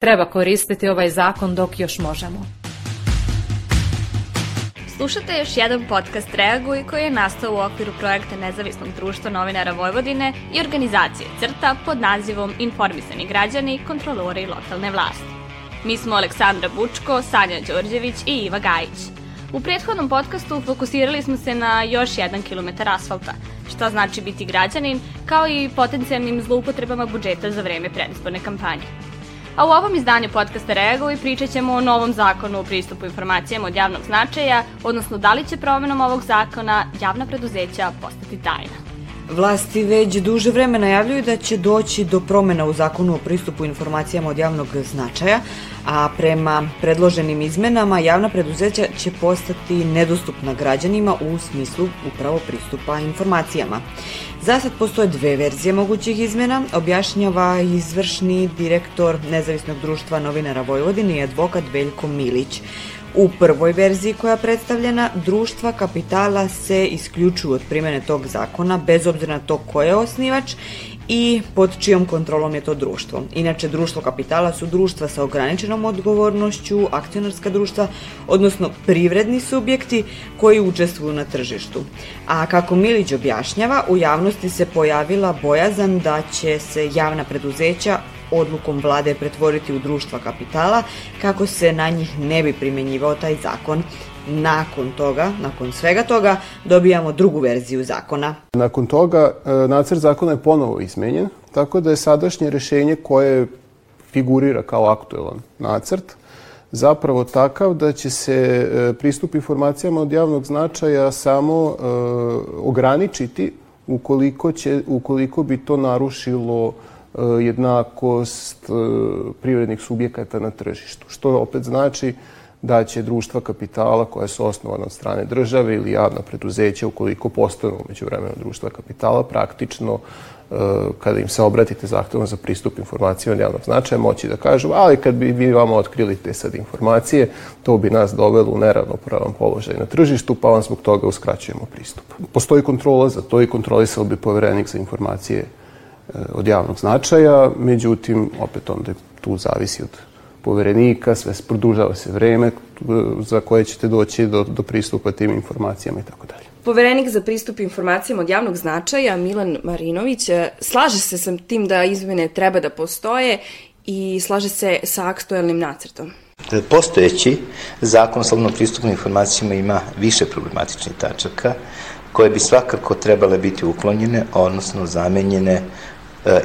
Treba koristiti ovaj zakon dok još možemo. Slušate još jedan podcast Reaguj koji je nastao u okviru projekta Nezavisnog društva novinara Vojvodine i organizacije CRTA pod nazivom Informisani građani, kontrolori lokalne vlasti. Mi smo Aleksandra Bučko, Sanja Đorđević i Iva Gajić. U prethodnom podcastu fokusirali smo se na još jedan kilometar asfalta, šta znači biti građanin, kao i potencijalnim zloupotrebama budžeta za vreme predizborne kampanje. A u ovom izdanju podcasta Reaguj pričat ćemo o novom zakonu o pristupu informacijama od javnog značaja, odnosno da li će promenom ovog zakona javna preduzeća postati tajna. Vlasti već duže vreme najavljuju da će doći do promena u zakonu o pristupu informacijama od javnog značaja, a prema predloženim izmenama javna preduzeća će postati nedostupna građanima u smislu upravo pristupa informacijama. Za sad postoje dve verzije mogućih izmena, objašnjava izvršni direktor Nezavisnog društva novinara Vojvodine i advokat Veljko Milić. U prvoj verziji koja je predstavljena, društva kapitala se isključuju od primene tog zakona bez obzira na to ko je osnivač i pod čijom kontrolom je to društvo. Inače, društvo kapitala su društva sa ograničenom odgovornošću, akcionarska društva, odnosno privredni subjekti koji učestvuju na tržištu. A kako Milić objašnjava, u javnosti se pojavila bojazan da će se javna preduzeća odlukom vlade pretvoriti u društva kapitala kako se na njih ne bi primenjivao taj zakon. Nakon toga, nakon svega toga, dobijamo drugu verziju zakona. Nakon toga, e, nacrt zakona je ponovo izmenjen, tako da je sadašnje rešenje koje figurira kao aktuelan nacrt, zapravo takav da će se e, pristup informacijama od javnog značaja samo e, ograničiti ukoliko, će, ukoliko bi to narušilo jednakost e, privrednih subjekata na tržištu. Što opet znači da će društva kapitala koja su osnovana od strane države ili javna preduzeća, ukoliko postanu umeđu vremenu društva kapitala, praktično e, kada im se obratite zahtevom za pristup informacijama od javnog značaja, moći da kažu, ali kad bi vi vama otkrili te sad informacije, to bi nas dovelo u neravnopravan položaj na tržištu, pa vam zbog toga uskraćujemo pristup. Postoji kontrola za to i kontrolisao bi poverenik za informacije od javnog značaja, međutim, opet onda tu zavisi od poverenika, sve produžava se vreme eh, za koje ćete doći do, do pristupa tim informacijama i tako dalje. Poverenik za pristup informacijama od javnog značaja, Milan Marinović, eh, slaže se sa tim da izmene treba da postoje i slaže se sa aktuelnim nacrtom. Postojeći zakon o slobodnom pristupu informacijama ima više problematičnih tačaka koje bi svakako trebale biti uklonjene, odnosno zamenjene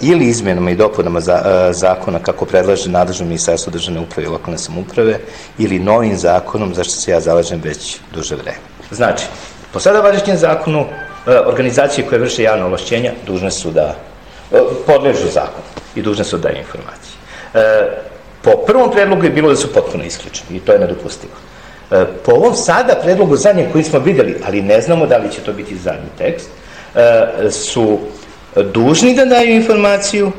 ili izmenama i dopunama za, e, zakona kako predlaže nadležno ministarstvo državne uprave i lokalne samuprave ili novim zakonom za što se ja zalažem već duže vreme. Znači, po sada važećem zakonu e, organizacije koje vrše javne ovlašćenja dužne su da podležu zakonu i dužne su da informacije. Po prvom predlogu je bilo da su potpuno isključeni i to je nedopustivo. Po ovom sada predlogu zadnje koji smo videli, ali ne znamo da li će to biti zadnji tekst, su dužni da daju informaciju,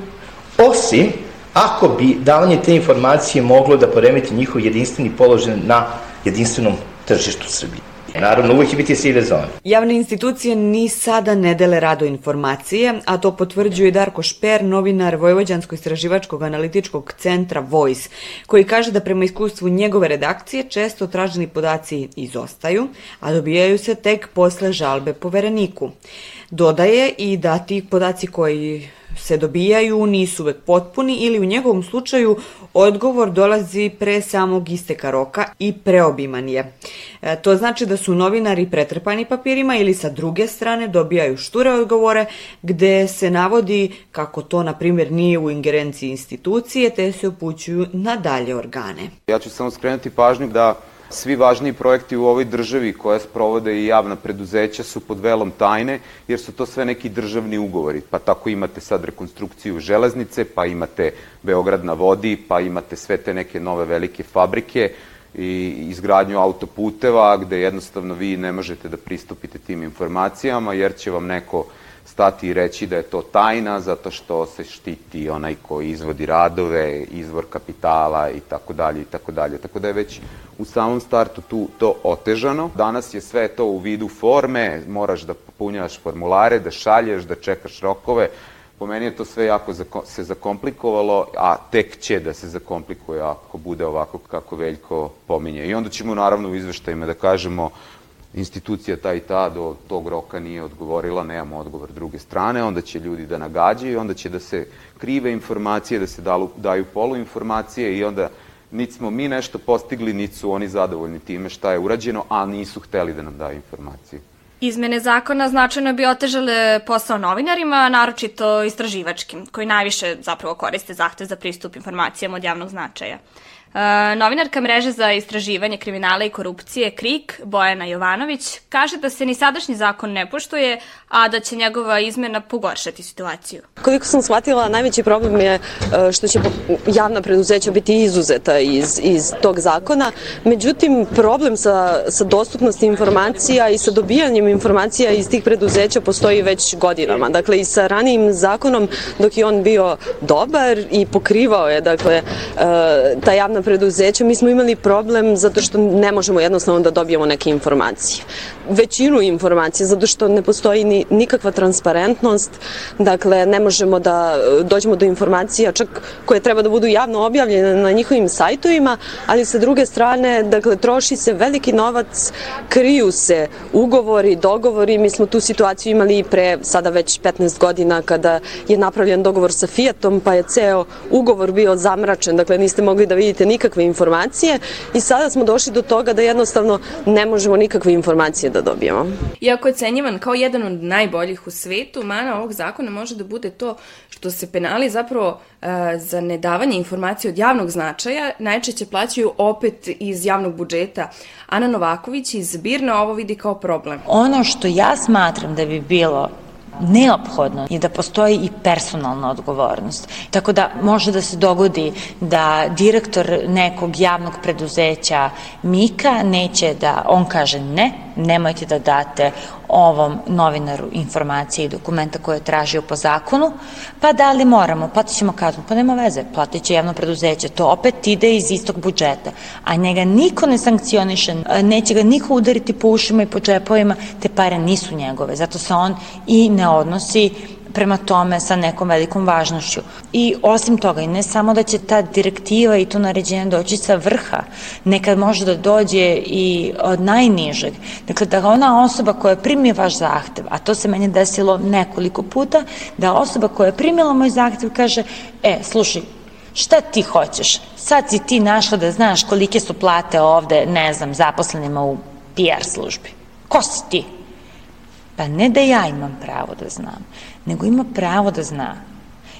osim ako bi davanje te informacije moglo da poremeti njihov jedinstveni položaj na jedinstvenom tržištu Srbije. Naravno, uvek će biti sive zone. Javne institucije ni sada ne dele rado informacije, a to potvrđuje Darko Šper, novinar Vojvođansko-istraživačkog analitičkog centra Voice, koji kaže da prema iskustvu njegove redakcije često traženi podaci izostaju, a dobijaju se tek posle žalbe povereniku. Dodaje i da ti podaci koji se dobijaju nisu uvek potpuni ili u njegovom slučaju odgovor dolazi pre samog isteka roka i preobiman je. E, to znači da su novinari pretrpani papirima ili sa druge strane dobijaju šture odgovore gde se navodi kako to na primjer nije u ingerenciji institucije te se upućuju na dalje organe. Ja ću samo skrenuti pažnju da Svi važniji projekti u ovoj državi koje sprovode i javna preduzeća su pod velom tajne, jer su to sve neki državni ugovori. Pa tako imate sad rekonstrukciju železnice, pa imate Beograd na vodi, pa imate sve te neke nove velike fabrike i izgradnju autoputeva, gde jednostavno vi ne možete da pristupite tim informacijama, jer će vam neko stati i reći da je to tajna zato što se štiti onaj ko izvodi radove, izvor kapitala i tako dalje i tako dalje. Tako da je već u samom startu tu to otežano. Danas je sve to u vidu forme, moraš da popunjavaš formulare, da šalješ, da čekaš rokove, Po meni je to sve jako se zakomplikovalo, a tek će da se zakomplikuje ako bude ovako kako Veljko pominje. I onda ćemo naravno u izveštajima da kažemo institucija ta i ta do tog roka nije odgovorila, nemamo odgovor druge strane, onda će ljudi da nagađaju, onda će da se krive informacije, da se dalu, daju poluinformacije i onda niti smo mi nešto postigli, niti su oni zadovoljni time šta je urađeno, a nisu hteli da nam daju informacije. Izmene zakona značajno bi otežale posao novinarima, naročito istraživačkim, koji najviše zapravo koriste zahtev za pristup informacijama od javnog značaja. Novinarka mreže za istraživanje kriminala i korupcije KRIK, Bojana Jovanović, kaže da se ni sadašnji zakon ne poštuje, a da će njegova izmena pogoršati situaciju. Koliko sam shvatila, najveći problem je e, što će javna preduzeća biti izuzeta iz, iz tog zakona. Međutim, problem sa, sa dostupnosti informacija i sa dobijanjem informacija iz tih preduzeća postoji već godinama. Dakle, i sa ranijim zakonom, dok je on bio dobar i pokrivao je, dakle, e, ta javna javna preduzeća, mi smo imali problem zato što ne možemo jednostavno da dobijemo neke informacije. Većinu informacija, zato što ne postoji ni, nikakva transparentnost, dakle ne možemo da dođemo do informacija čak koje treba da budu javno objavljene na njihovim sajtovima, ali sa druge strane, dakle, troši se veliki novac, kriju se ugovori, dogovori, mi smo tu situaciju imali pre sada već 15 godina kada je napravljen dogovor sa Fiatom, pa je ceo ugovor bio zamračen, dakle niste mogli da vidite nikakve informacije i sada smo došli do toga da jednostavno ne možemo nikakve informacije da dobijemo. Iako je cenjivan kao jedan od najboljih u svetu, mana ovog zakona može da bude to što se penali zapravo uh, za nedavanje informacije od javnog značaja najčešće plaćaju opet iz javnog budžeta. Ana Novaković iz Birna ovo vidi kao problem. Ono što ja smatram da bi bilo neophodno je da postoji i personalna odgovornost. Tako da može da se dogodi da direktor nekog javnog preduzeća Mika neće da, on kaže ne, nemojte da date ovom novinaru informacije i dokumenta koje je tražio po zakonu, pa da li moramo, platit ćemo kaznu, pa nema veze, platit će javno preduzeće, to opet ide iz istog budžeta, a njega niko ne sankcioniše, neće ga niko udariti po ušima i po džepovima, te pare nisu njegove, zato se on i ne odnosi prema tome sa nekom velikom važnošću. I osim toga, i ne samo da će ta direktiva i to naređenje doći sa vrha, nekad može da dođe i od najnižeg. Dakle, da ona osoba koja primi vaš zahtev, a to se meni desilo nekoliko puta, da osoba koja je primila moj zahtev kaže, e, slušaj, šta ti hoćeš? Sad si ti našla da znaš kolike su plate ovde, ne znam, zaposlenima u PR službi. Ko si ti? Pa ne da ja imam pravo da znam, nego ima pravo da zna.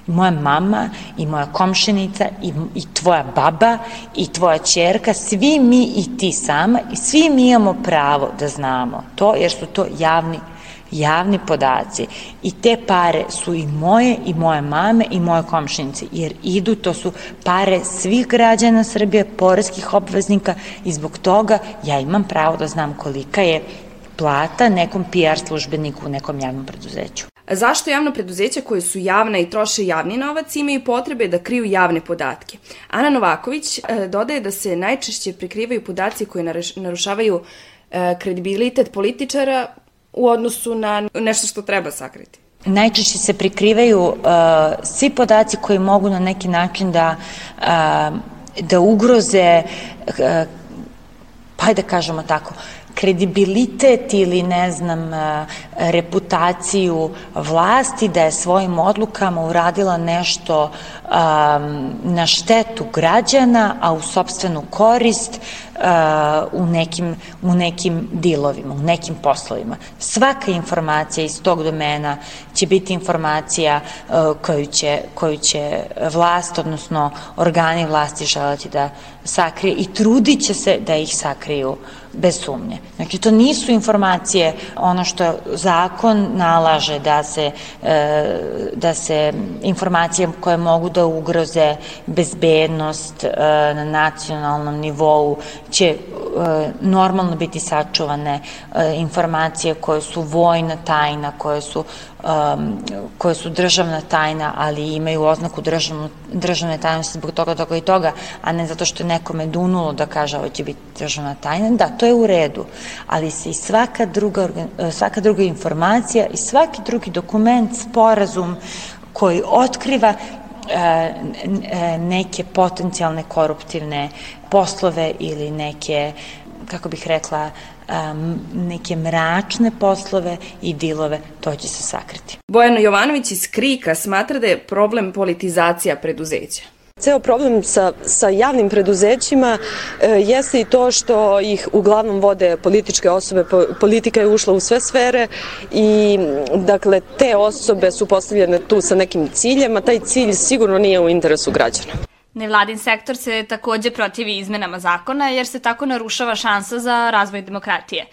I moja mama i moja komšenica i, i tvoja baba i tvoja čerka, svi mi i ti sama i svi mi imamo pravo da znamo to jer su to javni javni podaci. I te pare su i moje i moje mame i moje komšinice jer idu, to su pare svih građana Srbije, poreskih obveznika i zbog toga ja imam pravo da znam kolika je plata nekom PR službeniku u nekom javnom preduzeću. Zašto javno preduzeća koje su javna i troše javni novac imaju potrebe da kriju javne podatke? Ana Novaković e, dodaje da se najčešće prikrivaju podaci koji narušavaju e, kredibilitet političara u odnosu na nešto što treba sakriti. Najčešće se prikrivaju uh, svi podaci koji mogu na neki način da, uh, da ugroze, uh, pa da kažemo tako, kredibilitet ili ne znam e, reputaciju vlasti da je svojim odlukama uradila nešto um, na štetu građana, a u sobstvenu korist u, nekim, u nekim dilovima, u nekim poslovima. Svaka informacija iz tog domena će biti informacija uh, koju, će, koju će vlast, odnosno organi vlasti želati da sakrije i trudit će se da ih sakriju bez sumnje. Znači, to nisu informacije, ono što zakon nalaže da se, e, da se informacije koje mogu da ugroze bezbednost na nacionalnom nivou će e, normalno biti sačuvane informacije koje su vojna tajna, koje su um, koje su državna tajna, ali imaju oznaku državno, državne tajnosti zbog toga, toga i toga, a ne zato što je nekome dunulo da kaže ovo će biti državna tajna, da, to je u redu, ali se i svaka druga, svaka druga informacija i svaki drugi dokument, sporazum, koji otkriva neke potencijalne koruptivne poslove ili neke, kako bih rekla, neke mračne poslove i dilove, to će se sakriti. Bojana Jovanović iz Krika smatra da je problem politizacija preduzeća. Ceo problem sa, sa javnim preduzećima e, jeste i to što ih uglavnom vode političke osobe. Politika je ušla u sve sfere i dakle te osobe su postavljene tu sa nekim ciljem, a taj cilj sigurno nije u interesu građana. Nevladin sektor se takođe protivi izmenama zakona jer se tako narušava šansa za razvoj demokratije.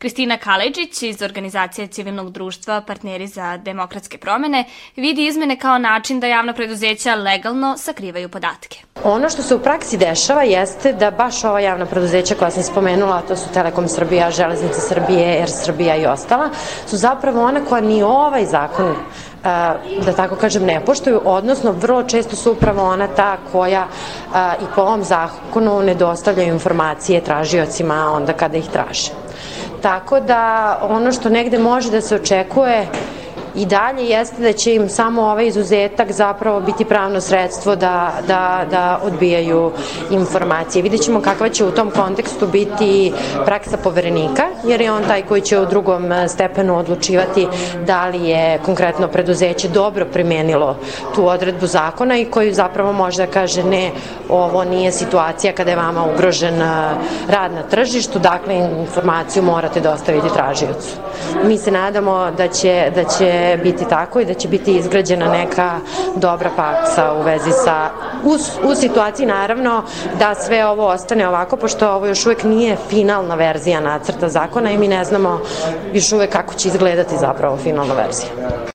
Kristina Kaleđić iz organizacije civilnog društva Partneri za demokratske promene vidi izmene kao način da javna preduzeća legalno sakrivaju podatke. Ono što se u praksi dešava jeste da baš ova javna preduzeća koja sam spomenula, to su Telekom Srbija, Železnice Srbije, Air Srbija i ostala, su zapravo one koja ni ovaj zakon da tako kažem, ne poštuju, odnosno vrlo često su upravo ona ta koja i po ovom zakonu ne dostavljaju informacije tražiocima onda kada ih traže. Tako da ono što negde može da se očekuje i dalje jeste da će im samo ovaj izuzetak zapravo biti pravno sredstvo da, da, da odbijaju informacije. Vidjet ćemo kakva će u tom kontekstu biti praksa poverenika, jer je on taj koji će u drugom stepenu odlučivati da li je konkretno preduzeće dobro primenilo tu odredbu zakona i koji zapravo može da kaže ne, ovo nije situacija kada je vama ugrožen rad na tržištu, dakle informaciju morate dostaviti tražiocu. Mi se nadamo da će, da će biti tako i da će biti izgrađena neka dobra paksa u vezi sa, u, u situaciji naravno da sve ovo ostane ovako, pošto ovo još uvek nije finalna verzija nacrta zakona i mi ne znamo još uvek kako će izgledati zapravo finalna verzija.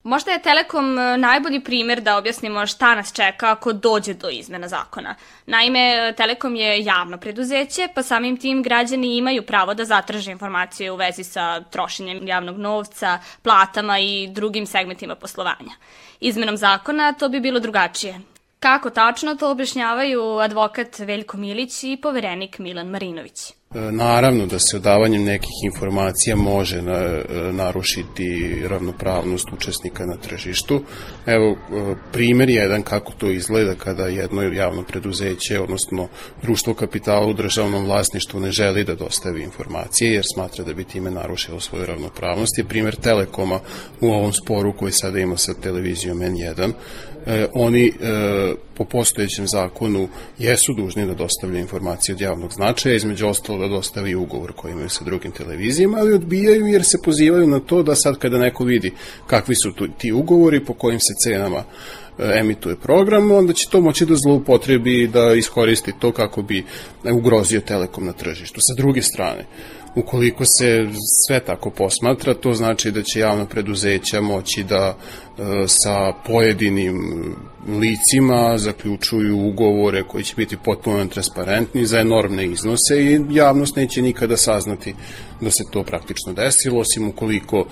Možda je Telekom e, najbolji primer da objasnimo šta nas čeka ako dođe do izmena zakona. Naime, Telekom je javno preduzeće, pa samim tim građani imaju pravo da zatraže informacije u vezi sa trošenjem javnog novca, platama i drugim segmentima poslovanja. Izmenom zakona to bi bilo drugačije. Kako tačno to objašnjavaju advokat Veljko Milić i poverenik Milan Marinović. E, naravno da se odavanjem nekih informacija može na, e, narušiti ravnopravnost učesnika na tržištu. Evo, e, primer jedan kako to izgleda kada jedno javno preduzeće, odnosno društvo kapitala u državnom vlasništvu ne želi da dostavi informacije jer smatra da bi time narušilo svoju ravnopravnost. Je primer Telekoma u ovom sporu koji sada ima sa televizijom N1 e, oni e, po postojećem zakonu jesu dužni da dostavljaju informacije od javnog značaja, između ostalo da dostavi ugovor koji imaju sa drugim televizijama, ali odbijaju jer se pozivaju na to da sad kada neko vidi kakvi su tu, ti ugovori, po kojim se cenama e, emituje program, onda će to moći da zloupotrebi i da iskoristi to kako bi ugrozio Telekom na tržištu. Sa druge strane, Ukoliko se sve tako posmatra, to znači da će javna preduzeća moći da e, sa pojedinim licima zaključuju ugovore koji će biti potpuno transparentni za enormne iznose i javnost neće nikada saznati da se to praktično desilo, osim ukoliko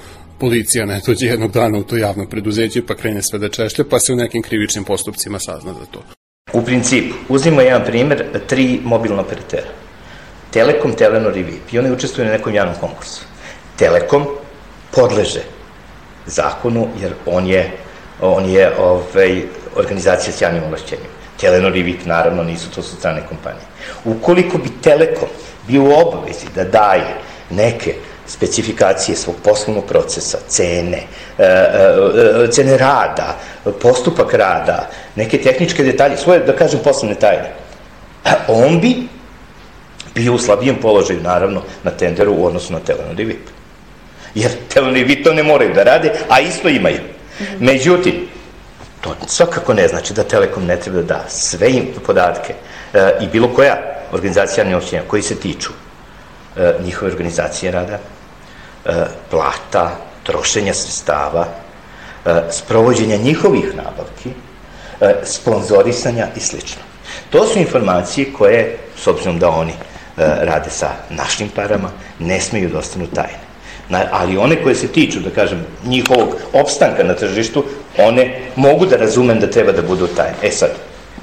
policija ne dođe jednog dana u to javno preduzeće pa krene sve da češlje, pa se u nekim krivičnim postupcima sazna za to. U principu, uzimo jedan primer, tri mobilna operatera Telekom, Telenor i VIP. I oni učestvuju na nekom javnom konkursu. Telekom podleže zakonu, jer on je, on je ovaj, organizacija s javnim ovlašćenjem. Telenor i VIP naravno nisu, to su strane kompanije. Ukoliko bi Telekom bio u obavezi da daje neke specifikacije svog poslovnog procesa, cene, e, e, cene rada, postupak rada, neke tehničke detalje, svoje, da kažem, poslovne tajne, on bi bio u slabijem položaju, naravno, na tenderu u odnosu na Telenor i VIP. Jer Telenor i VIP to ne moraju da rade, a isto imaju. Međutim, to svakako ne znači da Telekom ne treba da da sve im podatke e, i bilo koja organizacija neošćenja koji se tiču e, njihove organizacije rada, e, plata, trošenja sredstava, e, sprovođenja njihovih nabavki, e, sponzorisanja i slično. To su informacije koje, s obzirom da oni E, rade sa našim parama, ne smeju da ostanu tajne. Ali one koje se tiču, da kažem, njihovog opstanka na tržištu, one mogu da razumem da treba da budu tajne. E sad,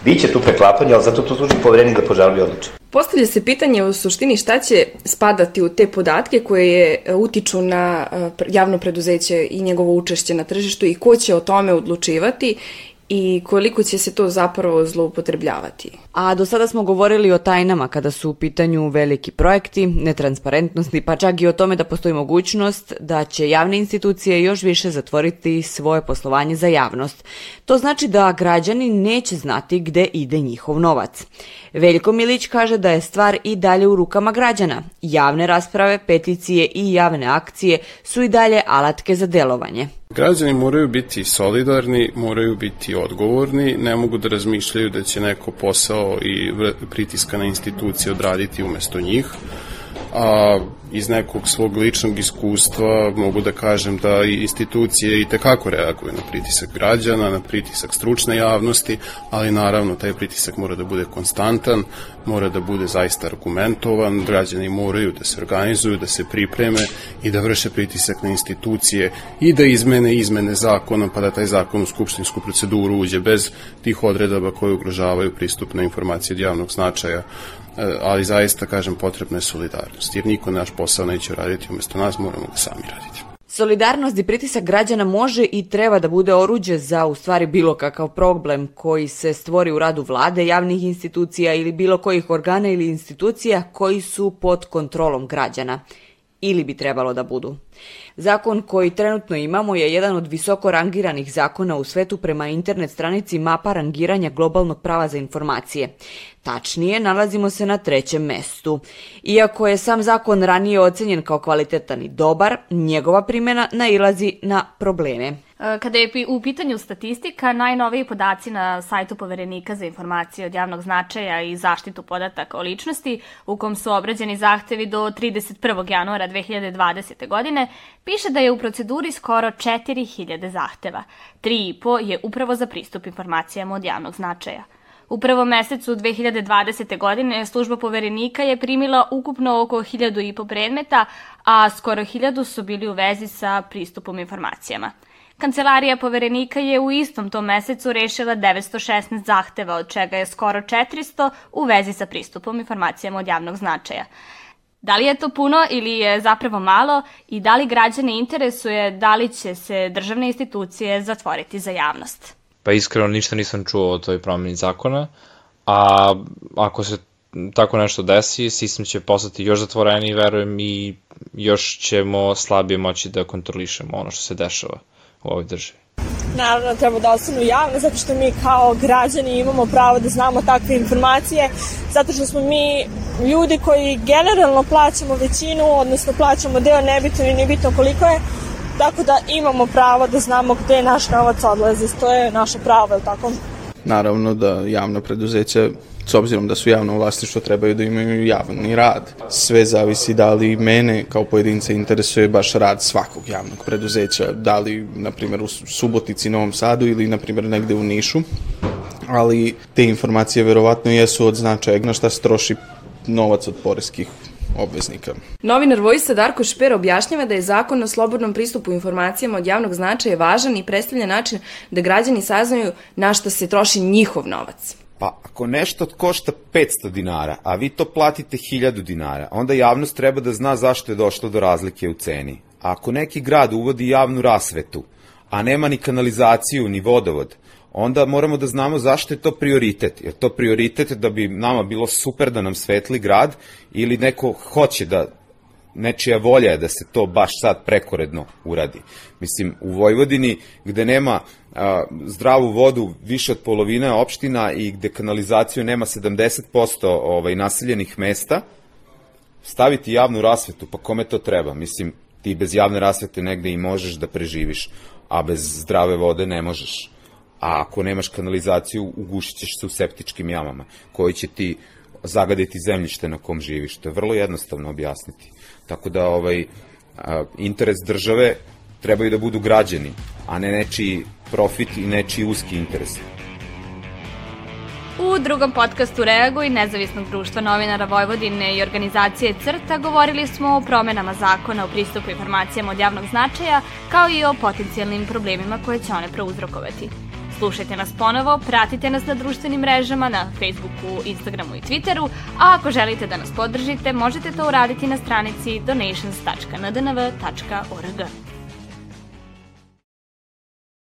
bit će tu preklapanje, ali zato to služi poverenik da požalbi odluče. Postavlja se pitanje u suštini šta će spadati u te podatke koje e, utiču na e, javno preduzeće i njegovo učešće na tržištu i ko će o tome odlučivati i koliko će se to zapravo zloupotrebljavati. A do sada smo govorili o tajnama kada su u pitanju veliki projekti, netransparentnosti, pa čak i o tome da postoji mogućnost da će javne institucije još više zatvoriti svoje poslovanje za javnost. To znači da građani neće znati gde ide njihov novac. Veljko Milić kaže da je stvar i dalje u rukama građana. Javne rasprave, peticije i javne akcije su i dalje alatke za delovanje. Građani moraju biti solidarni, moraju biti odgovorni, ne mogu da razmišljaju da će neko posao i pritiska na institucije odraditi umesto njih a iz nekog svog ličnog iskustva mogu da kažem da institucije i tekako reaguju na pritisak građana, na pritisak stručne javnosti, ali naravno taj pritisak mora da bude konstantan, mora da bude zaista argumentovan, građani moraju da se organizuju, da se pripreme i da vrše pritisak na institucije i da izmene izmene zakona, pa da taj zakon u skupštinsku proceduru uđe bez tih odredaba koje ugrožavaju pristup na informacije od javnog značaja ali zaista, kažem, potrebna je solidarnost, jer niko naš posao neće raditi umesto nas, moramo ga sami raditi. Solidarnost i pritisak građana može i treba da bude oruđe za u stvari bilo kakav problem koji se stvori u radu vlade, javnih institucija ili bilo kojih organa ili institucija koji su pod kontrolom građana ili bi trebalo da budu. Zakon koji trenutno imamo je jedan od visoko rangiranih zakona u svetu prema internet stranici mapa rangiranja globalnog prava za informacije. Tačnije, nalazimo se na trećem mestu. Iako je sam zakon ranije ocenjen kao kvalitetan i dobar, njegova primjena nailazi na probleme. E, kada je u pitanju statistika, najnoviji podaci na sajtu Poverenika za informacije od javnog značaja i zaštitu podataka o ličnosti, u kom su obrađeni zahtevi do 31. januara 2020. godine, piše da je u proceduri skoro 4000 zahteva. 3,5 je upravo za pristup informacijama od javnog značaja. U prvom mesecu 2020. godine služba poverenika je primila ukupno oko 1000 i po predmeta, a skoro 1000 su bili u vezi sa pristupom informacijama. Kancelarija poverenika je u istom tom mesecu rešila 916 zahteva, od čega je skoro 400 u vezi sa pristupom informacijama od javnog značaja. Da li je to puno ili je zapravo malo i da li građane interesuje da li će se državne institucije zatvoriti za javnost? Pa iskreno ništa nisam čuo o toj promeni zakona, a ako se tako nešto desi, sistem će postati još zatvoreniji, verujem, i još ćemo slabije moći da kontrolišemo ono što se dešava u ovoj državi. Naravno, treba da ostanu javne, zato što mi kao građani imamo pravo da znamo takve informacije, zato što smo mi ljudi koji generalno plaćamo većinu, odnosno plaćamo deo nebitno i nebitno koliko je, tako da imamo pravo da znamo gde naš novac odlazi, to je naše pravo, je tako? Naravno da javna preduzeća s obzirom da su javno vlasništvo trebaju da imaju javni rad. Sve zavisi da li mene kao pojedinca interesuje baš rad svakog javnog preduzeća, da li, na primjer, u Subotici, Novom Sadu ili, na primjer, negde u Nišu, ali te informacije verovatno jesu od značaja na šta se troši novac od poreskih obveznika. Novinar Vojsa Darko Šper objašnjava da je zakon o slobodnom pristupu informacijama od javnog značaja važan i predstavlja način da građani saznaju na šta se troši njihov novac. Pa ako nešto košta 500 dinara, a vi to platite 1000 dinara, onda javnost treba da zna zašto je došlo do razlike u ceni. A ako neki grad uvodi javnu rasvetu, a nema ni kanalizaciju, ni vodovod, onda moramo da znamo zašto je to prioritet. Je to prioritet da bi nama bilo super da nam svetli grad ili neko hoće da nečija volja je da se to baš sad prekoredno uradi. Mislim, u Vojvodini gde nema a, zdravu vodu više od polovine opština i gde kanalizaciju nema 70% ovaj, naseljenih mesta, staviti javnu rasvetu, pa kome to treba? Mislim, ti bez javne rasvete negde i možeš da preživiš, a bez zdrave vode ne možeš. A ako nemaš kanalizaciju, ugušit ćeš se u septičkim jamama, koji će ti zagaditi zemljište na kom živiš. To je vrlo jednostavno objasniti. Tako da ovaj, interes države trebaju da budu građani, a ne nečiji profit i nečiji uski interes. U drugom podcastu Reaguj nezavisnog društva novinara Vojvodine i organizacije CRTA govorili smo o promenama zakona o pristupu informacijama od javnog značaja, kao i o potencijalnim problemima koje će one prouzrokovati. Slušajte nas ponovo, pratite nas na društvenim mrežama, na Facebooku, Instagramu i Twitteru, a ako želite da nas podržite, možete to uraditi na stranici donations.ndnv.org.